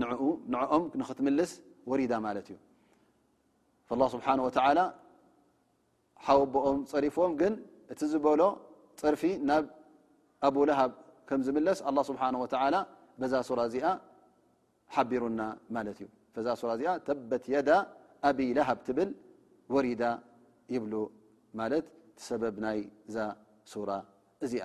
ንኡ ንኦም ንክትምልስ ወሪዳ ማለት እዩ ላ ስብሓን ወተላ ሓወቦኦም ፀሪፍዎም ግን እቲ ዝበሎ ፅርፊ ናብ ኣብላሃብ ከም ዝምለስ ኣላ ስብሓን ወተላ በዛ ሱራ እዚኣ ሓቢሩና ማለት እዩ ፈዛ ሱራ እዚኣ ተበት የዳ ኣቢ ላሃብ ትብል ወሪዳ ይብሉ ማለት እቲ ሰበብ ናይ እዛ ሱራ እዚኣ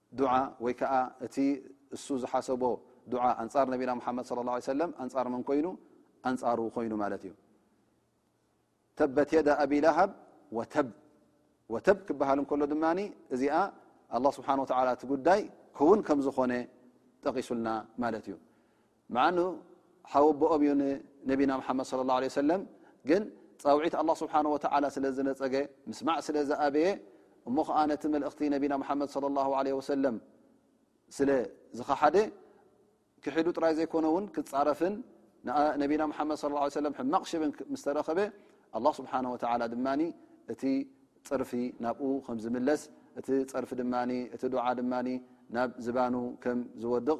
ዱዓ ወይ ከኣ እቲ እሱ ዝሓሰቦ ዱዓ ኣንጻር ነቢና ሙሓመድ ሰለላሁ ዓለይሂ ወሰለም ኣንጻር መን ኮይኑ ኣንጻሩ ኮይኑ ማለት እዩ ተበት የዳ ኣቢ ላሃብ ወተብ ወተብ ክበሃል እንከሎ ድማ እዚኣ ኣላህ ስብሓን ወተዓላ እቲ ጉዳይ ክውን ከም ዝኾነ ጠቒሱልና ማለት እዩ ምዓኑ ሓወቦኦም እዩ ንነቢና መሓመድ ስ ላه ለ ሰለም ግን ፃውዒት ኣላ ስብሓን ወተዓላ ስለ ዝነፀገ ምስማዕ ስለ ዝኣበየ እሞ ከዓ ነቲ መልእኽቲ ነቢና መሓመድ ለ ላ ለ ወሰለም ስለ ዝኸሓደ ክሒዱ ጥራይ ዘይኮነ እውን ክፃረፍን ነቢና ሓመድ ስ ለ ሰለም ሕማቕ ሽብን ምስ ተረኸበ ኣላ ስብሓን ወተዓላ ድማ እቲ ፅርፊ ናብኡ ከም ዝምለስ እቲ ፀርፊ ድማ እቲ ዱዓ ድማ ናብ ዝባኑ ከም ዝወድቕ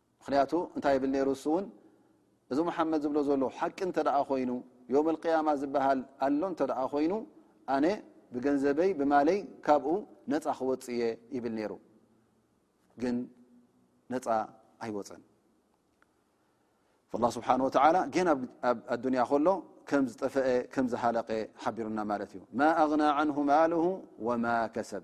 ምኽንያቱ እንታይ ይብል ነይሩ እሱ ውን እዚ ሙሓመድ ዝብሎ ዘሎ ሓቂ እንተ ኮይኑ ዮም ልቅያማ ዝበሃል ኣሎ እንተ ኮይኑ ኣነ ብገንዘበይ ብማለይ ካብኡ ነፃ ክወፅ እየ ይብል ነይሩ ግን ነፃ ኣይወፀን ላ ስብሓን ወተላ ገና ኣብ ኣዱንያ ከሎ ከም ዝጠፈአ ከም ዝሃለቀ ሓቢሩና ማለት እዩ ማ ኣغና ዓንሁ ማልሁ ወማ ከሰብ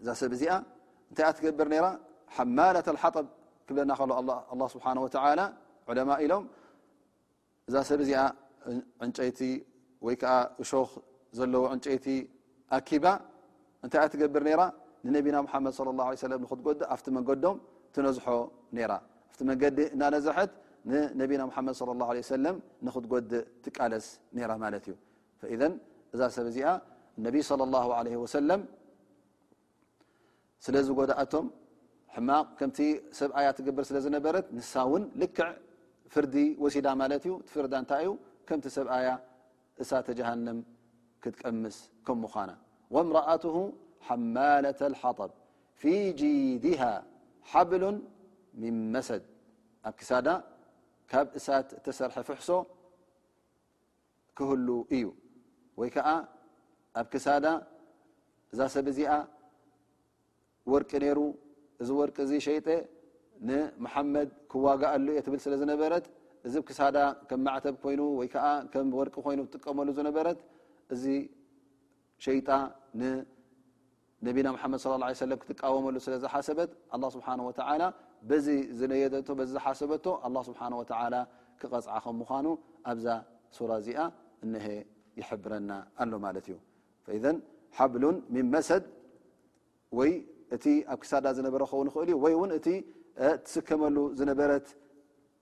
እዛ ሰብ እዚኣ እንታይ እያ ትገብር ነራ ሓማለት ኣልሓጠብ ክብለና ከሎ ኣላ ስብሓን ወተላ ዕለማ ኢሎም እዛ ሰብ እዚኣ ዕንጨይቲ ወይ ከዓ እሾክ ዘለዎ ዕንጨይቲ ኣኪባ እንታይ እያ ትገብር ነራ ንነቢና ሓመድ صለ ه ሰለ ንክትጎዲ ኣብቲ መንገዶም ትነዝሖ ነራ ኣብቲ መንገዲ እናነዘሐት ንነቢና ሓመድ صለ ه ሰለም ንክትጎድእ ትቃለስ ነራ ማለት እዩ ፈኢዘን እዛ ሰብ እዚኣ ነቢ صለ ላه ለ ወሰለም ስለ ዝጎድኣቶም ሕማቕ ከምቲ ሰብ ኣያ ትገብር ስለ ዝነበረት ንሳ እውን ልክዕ ፍርዲ ወሲዳ ማለት እዩ ትፍርዳ እንታይ እዩ ከምቲ ሰብ ኣያ እሳተ ጀሃንም ክትቀምስ ከም ምዃና ወምረኣት ሓማለት ሓጠብ ፊ ጂድሃ ሓብሉ ምን መሰድ ኣብ ክሳዳ ካብ እሳት እተሰርሐ ፍሕሶ ክህሉ እዩ ወይ ከዓ ኣብ ክሳዳ እዛ ሰብ እዚኣ ወርቂ ነይሩ እዚ ወርቂ እዚ ሸይጠ ንመሓመድ ክዋጋኣሉ እየ ትብል ስለ ዝነበረት እዚ ክሳዳ ከም ማዕተብ ኮይኑ ወይ ከዓ ከም ወርቂ ኮይኑ ትጥቀመሉ ዝነበረት እዚ ሸይጣ ን ነቢና ሙሓመድ ሰለላሁ ዓለይሂ ወሰለም ክትቃወመሉ ስለ ዝሓሰበት ኣላህ ስብሓነሁ ወተዓላ በዚ ዝነየደቶ በዚ ዝሓሰበቶ ኣላህ ስብሓነሁ ወተዓላ ክቐፅዓ ከም ምዃኑ ኣብዛ ሱራ እዚኣ እነሀ ይሕብረና ኣሎ ማለት እዩ ፈኢዘን ሓብሉን ሚን መሰድ ወይ እቲ ኣብ ክሳዳ ዝነበረ ክኸውን ይኽእል እዩ ወይ እውን እቲ ትስከመሉ ዝነበረት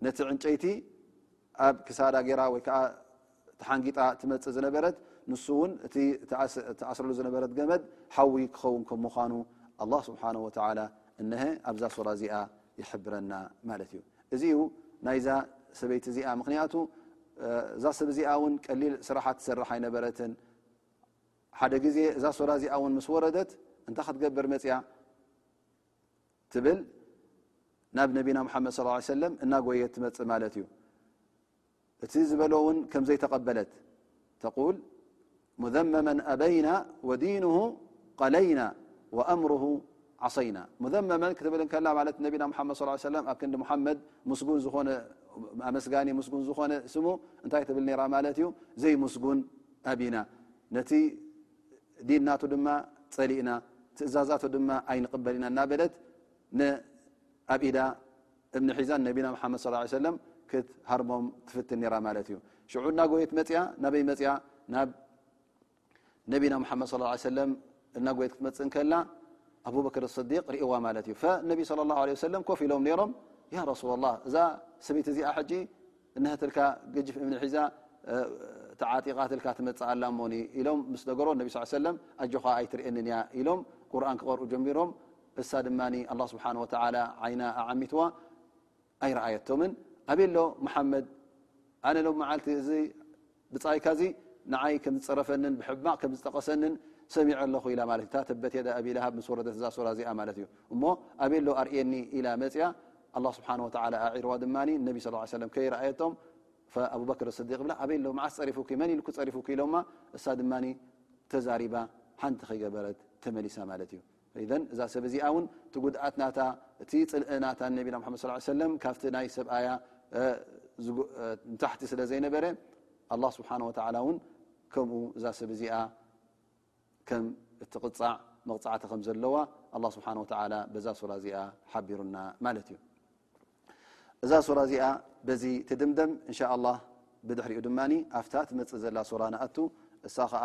ነቲ ዕንጨይቲ ኣብ ክሳዳ ገይራ ወይ ከዓ ተሓንጊጣ ትመፅእ ዝነበረት ንሱ እውን እቲ ተኣስረሉ ዝነበረት ገመድ ሓዊ ክኸውን ከም ምዃኑ ኣላ ስብሓን ወተላ እነሀ ኣብዛ ሱራ እዚኣ ይሕብረና ማለት እዩ እዚ እዩ ናይዛ ሰበይቲ እዚኣ ምክንያቱ እዛ ሰብ እዚኣ እውን ቀሊል ስራሓ ትሰርሕ ኣይነበረትን ሓደ ግዜ እዛ ሱራ እዚኣ እውን ምስ ወረደት እንታይ ክትገብር መፅያ ትብል ናብ ነቢና ሙሓመድ ስ ለ ሰለም እናጎየት ትመፅእ ማለት እዩ እቲ ዝበሎ እውን ከምዘይተቐበለት ተቁል ሙዘመመን ኣበይና ወዲንሁ ቀለይና ወኣምርሁ ዓሰይና ሙዘመመን ክትብል ከላ ማለት ነቢና ሓመድ ስ ሰለ ኣብ ክንዲ ሙሓመድ ምስጉን ዝኾነ ኣመስጋኒ ምስጉን ዝኾነ ስሙ እንታይ ትብል ነራ ማለት እዩ ዘይምስጉን ኣቢና ነቲ ዲን ናቱ ድማ ጸሊእና ትእዛዛቱ ድማ ኣይንቕበል ኢና እናበለት ንኣብ ኢዳ እምኒ ሒዛን ነቢና ሓመድ ص ሰለም ክትሃርሞም ትፍትን ነራ ማለት እዩ ሽዑ እናጎየት መፅያ ናበይ መፅያ ናብ ነቢና ሓመድ ص ሰለም እናጎየት ክትመፅእ እንከላ ኣቡበክር ስዲቅ ርእዋ ማለት እዩ ነቢ صለ ه ለ ሰለም ኮፍ ኢሎም ነይሮም ያ ረሱላ ላ እዛ ሰበይቲ እዚኣ ሕጂ እነሀትልካ ገጅፍ እምኒ ሒዛ ተዓጢቓትልካ ትመፅእ ኣላ እሞ ኢሎም ምስ ነገሮ ነቢ ስ ሰለም ኣጆኻ ኣይትርእየንን እያ ኢሎም ቁርን ክቐርኡ ጀሚሮም እሳ ድማ ኣላ ስብሓን ወተላ ዓይና ኣዓሚትዋ ኣይረኣየቶምን ኣበሎ መሓመድ ኣነ ሎም መዓልቲ እዚ ብጻይካ እዚ ንዓይ ከም ዝጸረፈንን ብሕማቕ ከም ዝጠቐሰንን ሰሚዐ ኣለኹ ኢላ ማለት እዩ። እታ ተበት የዳ ኣቢ ለሃብ ምስ ወረደት እዛ ሱራ እዚኣ ማለት እዩ። እሞ ኣበይ ኣሎ ኣርእየኒ ኢላ መጽያ ኣላህ ስብሓነሁ ወተዓላ ኣዒርዋ ድማ ንነቢ ሰለላሁ ዓለይሂ ወሰለም ከይረኣየቶም ኣቡበክር ስዲቕ ይብላ ኣበይ ኣሎ መዓስ ጸሪፉኪ መን ኢሉኪ ጸሪፉኪ ኢሎማ እሳ ድማ ተዛሪባ ሓንቲ ከይገበረት ተመሊሳ ማለት እዩ። ኢዘን እዛ ሰብ እዚኣ ውን እቲ ጉድኣት ናታ እቲ ፅልኢ ናታ ነቢና ሓመድ ስ ሰለም ካብቲ ናይ ሰብኣያ ንታሕቲ ስለ ዘይነበረ ኣላ ስብሓን ወተላ እውን ከምኡ እዛ ሰብ እዚኣ ከም እትቕፃዕ መቕፃዕቲ ከም ዘለዋ ኣላ ስብሓን ወተላ በዛ ሱራ እዚኣ ሓቢሩና ማለት እዩ እዛ ሱራ እዚኣ በዚ ትድምደም እንሻ ላ ብድሕሪኡ ድማ ኣፍታ ትመፅእ ዘላ ሱራ ንኣቱ እሳ ከዓ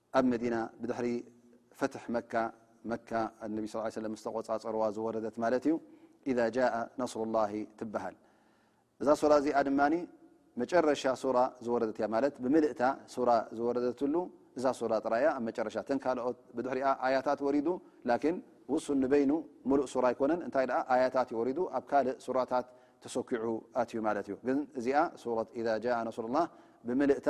ኣብ መዲና ብድሕሪ ፈትሒ መካ፣ መካ ኣነቢ ስ ሰለም ምስ ተቖጻጸርዋ ዝወረደት ማለት እዩ፣ ኢዛ ጃኣ ነስሩላሂ ትበሃል። እዛ ሱራ እዚኣ ድማ መጨረሻ ሱራ ዝወረደት እያ ማለት ብምልእታ ሱራ ዝወረደትሉ እዛ ሱራ ጥራይ እያ ኣብ መጨረሻ እተን ካልኦት ብድሕሪኣ ኣያታት ወሪዱ ላኪን ውሱን ንበይኑ ሙሉእ ሱራ ኣይኮነን እንታይ ደኣ ኣያታት እዩ ወሪዱ ኣብ ካልእ ሱራታት ተሰኪዑ ኣትዩ ማለት እዩ ግን እዚኣ ሱረት ኢዛ ጃኣ ነስሩላህ ብምልእታ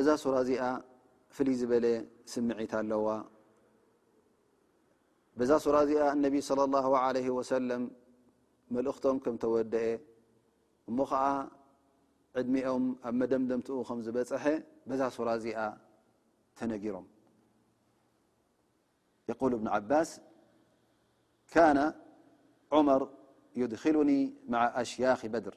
እዛ ሱራ እዚኣ ፍልይ ዝበለ ስምዒት ኣለዋ በዛ ሱራ እዚኣ እነቢ صለ ላሁ ዓለይህ ወሰለም መልእኽቶም ከም ተወደአ እሞ ኸዓ ዕድሚኦም ኣብ መደምደምትኡ ከም ዝበፀሐ በዛ ሱራ እዚኣ ተነጊሮም የቁል እብን ዓባስ ካነ ዑመር ዩድኪሉኒ መዓ ኣሽያክ በድር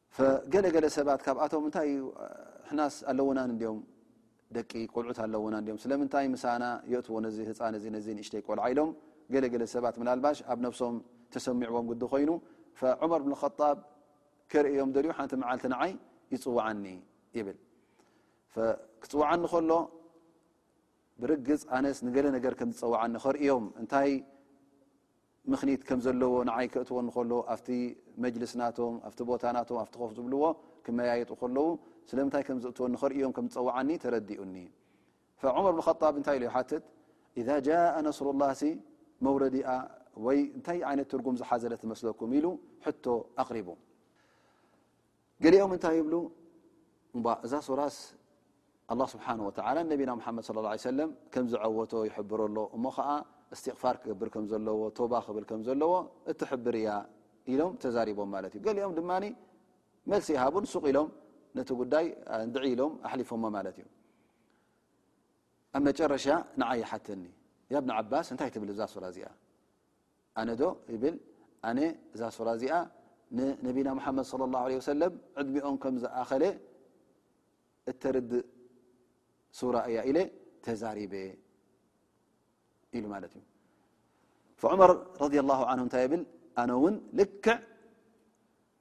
ገለ ገለ ሰባት ካብኣቶም እንታይ እዩ ሕናስ ኣለውናን እንዲም ደቂ ቆልዑት ኣለውና እንዲም ስለምንታይ ምሳና የእትዎ ነዚ ህፃን እዚ ነዚ ንእሽተይ ቆልዓ ኢሎም ገለ ገለ ሰባት ምናልባሽ ኣብ ነብሶም ተሰሚዕዎም ግዲ ኮይኑ ዑመር ብን ጣብ ከርእዮም ደልዩ ሓንቲ መዓልቲ ንዓይ ይፅዋዓኒ ይብል ክፅዋዓኒ ከሎ ብርግፅ ኣነስ ንገለ ነገር ከም ዝፀዋዓኒ ከርእዮም እንታይ ምኽኒት ከም ዘለዎ ንዓይ ከእትወኒ ከሎ ኣብቲ መጅልስ ናቶም ኣብቲ ቦታ ናቶም ኣብቲ ኮፍ ዝብልዎ ክመያየጡ ከለዉ ስለምንታይ ከም ዘእትወኒ ከርእዮም ከም ዝጸውዓኒ ተረዲኡኒ ፈዑመር ብን ኸጣብ እንታይ ኢሉ ይሓትት ኢዛ ጃእ ነስሩላህ ሲ መውረዲኣ ወይ እንታይ ዓይነት ትርጉም ዝሓዘለት ትመስለኩም ኢሉ ሕቶ ኣቕሪቡ ገሊኦም እንታይ ይብሉ እባ እዛ ሱራስ ኣላ ስብሓን ወተላ ነቢና ሓመድ ለ ላ ሰለም ከም ዝዐወቶ ይሕብሮ ኣሎ እሞ ከዓ እስትቕፋር ክገብር ከም ዘለዎ ቶባ ክብል ከም ዘለዎ እትሕብር እያ ኢሎም ተዛሪቦም ማለት እዩ ገሊኦም ድማ መልሲ ይሃቡን ሱቅ ኢሎም ነቲ ጉዳይ ንድዒ ኢሎም ኣሕሊፎሞ ማለት እዩ ኣብ መጨረሻ ንዓ ይሓተኒ ያብን ዓባስ እንታይ ትብል እዛ ሱራ እዚኣ ኣነ ዶ ይብል ኣነ እዛ ሱራ እዚኣ ንነቢና ሙሓመድ صለ ላه ለ ወሰለም ዕድሚኦም ከም ዝኣኸለ እተርድእ ሱራ እያ ኢለ ተዛሪበ ኢሉ ማለት እዩ ዑመር ረድ ላሁ ን እንታይ የብል ኣነ እውን ልክዕ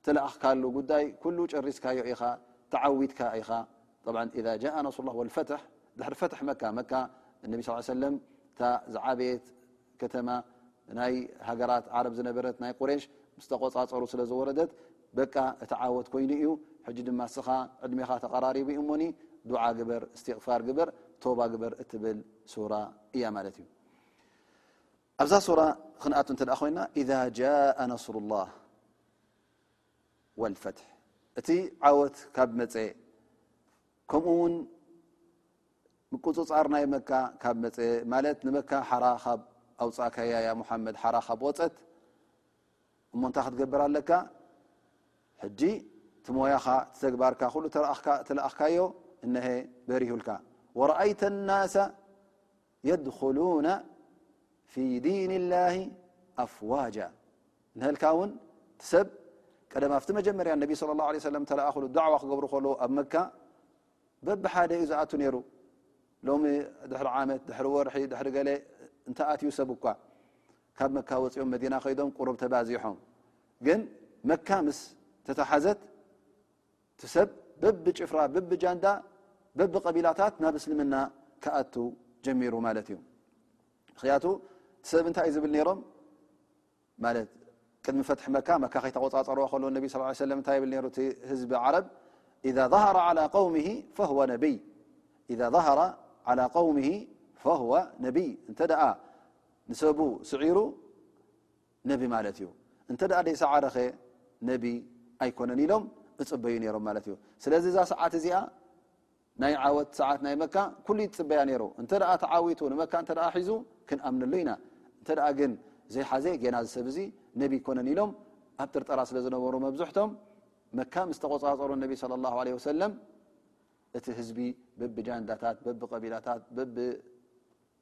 ዝተላኣኽካሉ ጉዳይ ኩሉ ጨሪስካዮ ኢኻ ተዓዊትካ ኢኻ طብዓ ኢዛ ጃء ነስሩላህ ወልፈትሕ ድሕሪ ፈትሒ መካ መካ እነቢ ስ ሰለም እታ ዝዓበየት ከተማ ናይ ሃገራት ዓረብ ዝነበረት ናይ ቁሬሽ ምስ ተቆጻጸሩ ስለ ዝወረደት በቃ እቲ ዓወት ኮይኑ እዩ ሕጂ ድማ እስኻ ዕድሜኻ ተቐራሪቡ እዩ እሞኒ ዱዓ ግበር እስትቕፋር ግበር ቶባ ግበር እትብል ሱራ እያ ማለት እዩ ኣብዛ ሱራ ክንኣቱ እንተ ኮይና ኢዛ ጃኣ ነስሩላህ ወልፈትሕ እቲ ዓወት ካብ መፀ ከምኡ ውን ምቁፅፃር ናይ መካ ካብ መፀ ማለት ንመካ ሓራ ካብ ኣውፃእካያ ያ ሙሓመድ ሓራ ካብ ወፀት እሞ እንታይ ክትገብር ኣለካ ሕጂ ትሞያኻ ትተግባርካ ኩሉ ተለኣኽካዮ እነሀ በሪሁልካ ወረኣይተ ናሰ የድኹሉነ ፊ ዲን ላሂ ኣፍዋጃ ንሀልካ ውን እቲ ሰብ ቀደም ኣብቲ መጀመርያ ነቢ صለ ላه ሰለ ተለኣክሉ ዳዕዋ ክገብሩ ከለዉ ኣብ መካ በብሓደ እዩ ዝኣቱ ነይሩ ሎሚ ድሕሪ ዓመት ድሕሪ ወርሒ ድሕሪ ገለ እንተኣትዩ ሰብ እኳ ካብ መካ ወፂኦም መዲና ከይዶም ቁሩብ ተባዚሖም ግን መካ ምስ ተተሓዘት እቲ ሰብ በቢ ጭፍራ በቢ ጃንዳ በቢ ቀቢላታት ናብ እስልምና ክኣቱ ጀሚሩ ማለት እዩ ምክንያቱ እቲ ሰብ እንታይ እዩ ዝብል ነይሮም ማለት ቅድሚ ፈትሒ መካ መካ ከይተቆፃፀርዋ ከሎ ነቢ ስ ሰለም እንታይ ይብል ነሩ እቲ ህዝቢ ዓረብ ኢዛ ظሃራ ዓላ ውሚ ፈዋ ነብይ ኢዛ ظሃራ ዓላ ውሚ ፈዋ ነብይ እንተ ደኣ ንሰቡ ስዒሩ ነቢ ማለት እዩ እንተ ደይ ሰዓረኸ ነቢ ኣይኮነን ኢሎም እፅበዩ ነሮም ማለት እዩ ስለዚ እዛ ሰዓት እዚኣ ናይ ዓወት ሰዓት ናይ መካ ኩሉ ይፅበያ ነሩ እንተ ተዓዊቱ ንመካ እተ ሒዙ ክንኣምንሉ ኢና እንተ ግን ዘይሓዘ ገና ዝሰብ እዚ ነቢ ይኮነን ኢሎም ኣብ ጥርጠራ ስለ ዝነበሩ መብዝሕቶም መካ ምስ ተቆፃፀሩ ነቢ ለ ላ ለ ወሰለም እቲ ህዝቢ በብጃንዳታት በብቀቢላታት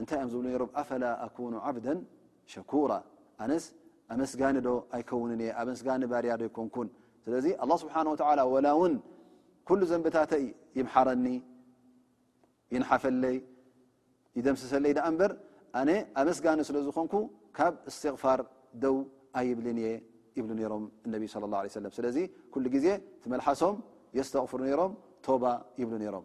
እንታይ እዮም ዝብሉ ነይሮም ኣፈላ ኣኩኑ ዓብደን ሸኩራ ኣነስ ኣመስጋኒ ዶ ኣይከውንን እየ ኣመስጋኒ ባርያ ዶ ኣይኮንኩን ስለዚ ኣላ ስብሓን ወተላ ወላ እውን ኩሉ ዘንብታተይ ይምሓረኒ ይንሓፈለይ ይደምስሰለይ ደኣ እምበር ኣነ ኣመስጋኒ ስለ ዝኾንኩ ካብ እስትቕፋር ደው ኣይብልን እየ ይብሉ ነይሮም እነቢ ስለ ላ ሰለም ስለዚ ኩሉ ግዜ እቲ መልሓሶም የስተቕፍሩ ነይሮም ቶባ ይብሉ ነይሮም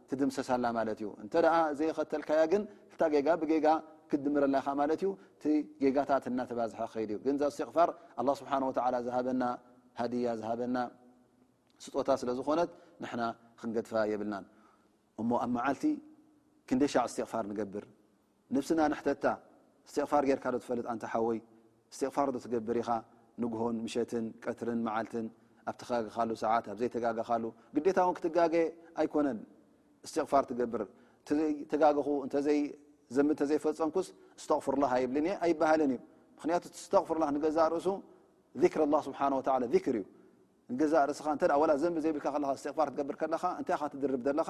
ትድምሰስ ኣላ ማለት እዩ እንተ ዘይኸተልካያ ግን እታ ጌጋ ብጌጋ ክትድምረላ ኢኻ ማለት እዩ እቲ ጌጋታት እናተባዝሐ ክኸይድ እዩ ግን እዛ ስቕፋር ኣላ ስብሓን ወተላ ዝሃበና ሃድያ ዝሃበና ስጦታ ስለ ዝኾነት ንሕና ክንገድፋ የብልናን እሞ ኣብ መዓልቲ ክንደሻዕ ስትቕፋር ንገብር ንብስና ንሕተታ እስቲቕፋር ጌርካ ዶ ትፈልጥ ኣንታ ሓወይ እስቲቕፋር ዶ ትገብር ኢኻ ንግሆን ምሸትን ቀትርን መዓልትን ኣብ ተጋገኻሉ ሰዓት ኣብ ዘይተጋገኻሉ ግዴታ ውን ክትጋገ ኣይኮነን እስቲቕፋር ትገብር ተጋገኹ እንተዘይ ዘንቢ እንተዘይፈጸምኩስ እስተቕፍሩላህ ኣይብልን እየ ኣይበሃልን እዩ ምክንያቱ እስተቕፍሩላህ ንገዛእ ርእሱ ዚክሪ ኣላ ስብሓን ወተላ ዚክር እዩ ንገዛእ ርእስኻ እንተ ወላ ዘንቢ ዘይብልካ ከለኻ እስቲቕፋር ትገብር ከለኻ እንታይ ኢኻ ትድርብ ዘለኻ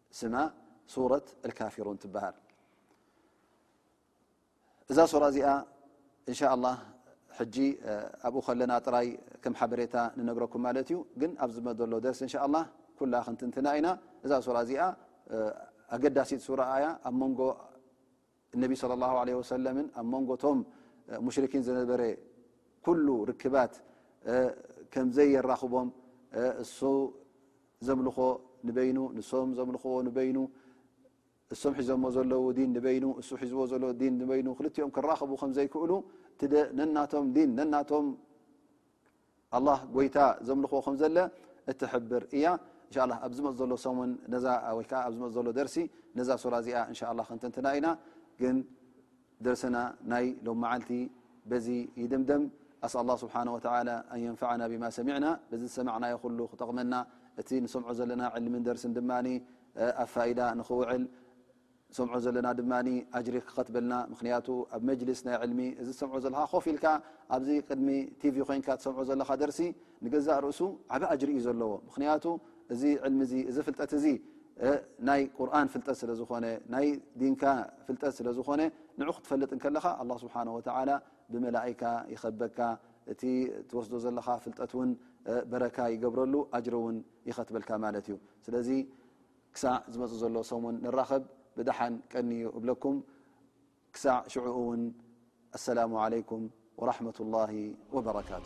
ስማ ሱረት ኣልካፊሩን ትበሃል እዛ ሱራ እዚኣ እንሻ ኣላህ ሕጂ ኣብኡ ከለና ጥራይ ከም ሓበሬታ ንነግረኩም ማለት እዩ ግን ኣብ ዝመ ዘሎ ደርሲ እንሻ ኣላ ኩላ ክንትንትና ኢና እዛ ሱራ እዚኣ ኣገዳሲት ሱራ ኣያ ኣብ መንጎ እነቢ صለ ላه ለ ወሰለምን ኣብ መንጎ ቶም ሙሽርኪን ዝነበረ ኩሉ ርክባት ከምዘይ የራኽቦም እሱ ዘምልኾ ንበይኑ ንሶም ዘምልኽዎ ንበይኑ እሶም ሒዞሞ ዘለዉ ዲን ንበይኑ እሱ ሒዝዎ ዘሎ ዲን ንበይኑ ክልቲኦም ክራኽቡ ከምዘይክእሉ ነናቶም ዲን ነናቶም ኣላህ ጎይታ ዘምልኽዎ ከም ዘለ እትሕብር እያ እንሻ ላ ኣብ ዝመፅ ዘሎ ሰሙን ነዛ ወይከዓ ኣብ ዝመፅ ዘሎ ደርሲ ነዛ ሱራ እዚኣ እንሻ ላ ክንትንትና ኢና ግን ደርስና ናይ ሎም መዓልቲ በዚ ይድምደም ኣስኣል ላ ስብሓን ወተላ ኣን የንፍዓና ብማ ሰሚዕና በዚ ዝሰማዕናዮ ኩሉ ክጠቕመና እቲ ንሰምዖ ዘለና ዕልምን ደርስን ድማ ኣብ ፋኢዳ ንኽውዕል ንሰምዖ ዘለና ድማ ኣጅሪ ክኸትበልና ምክንያቱ ኣብ መጅልስ ናይ ዕልሚ እዚ ትሰምዖ ዘለኻ ኮፍ ኢልካ ኣብዚ ቅድሚ ቲቪ ኮንካ ትሰምዖ ዘለኻ ደርሲ ንገዛእ ርእሱ ዓብ ኣጅሪ እዩ ዘለዎ ምክንያቱ እዚ ዕልሚ እዚ እዚ ፍልጠት እዚ ናይ ቁርን ፍልጠት ስለ ዝኾነ ናይ ዲንካ ፍልጠት ስለ ዝኾነ ንዑ ክትፈልጥ ከለኻ ኣላ ስብሓን ወተላ ብመላእካ ይኸበካ እቲ ትወስዶ ዘለኻ ፍልጠት እውን በረካ ይገብረሉ ኣጅሪ እውን ይኸትበልካ ማለት እዩ ስለዚ ክሳዕ ዝመጽእ ዘሎ ሰሙን ንራኸብ ብደሓን ቀንዩ እብለኩም ክሳዕ ሽዑኡ ውን ኣሰላሙ ዓለይኩም ወራሕመቱላሂ ወበረካቱ።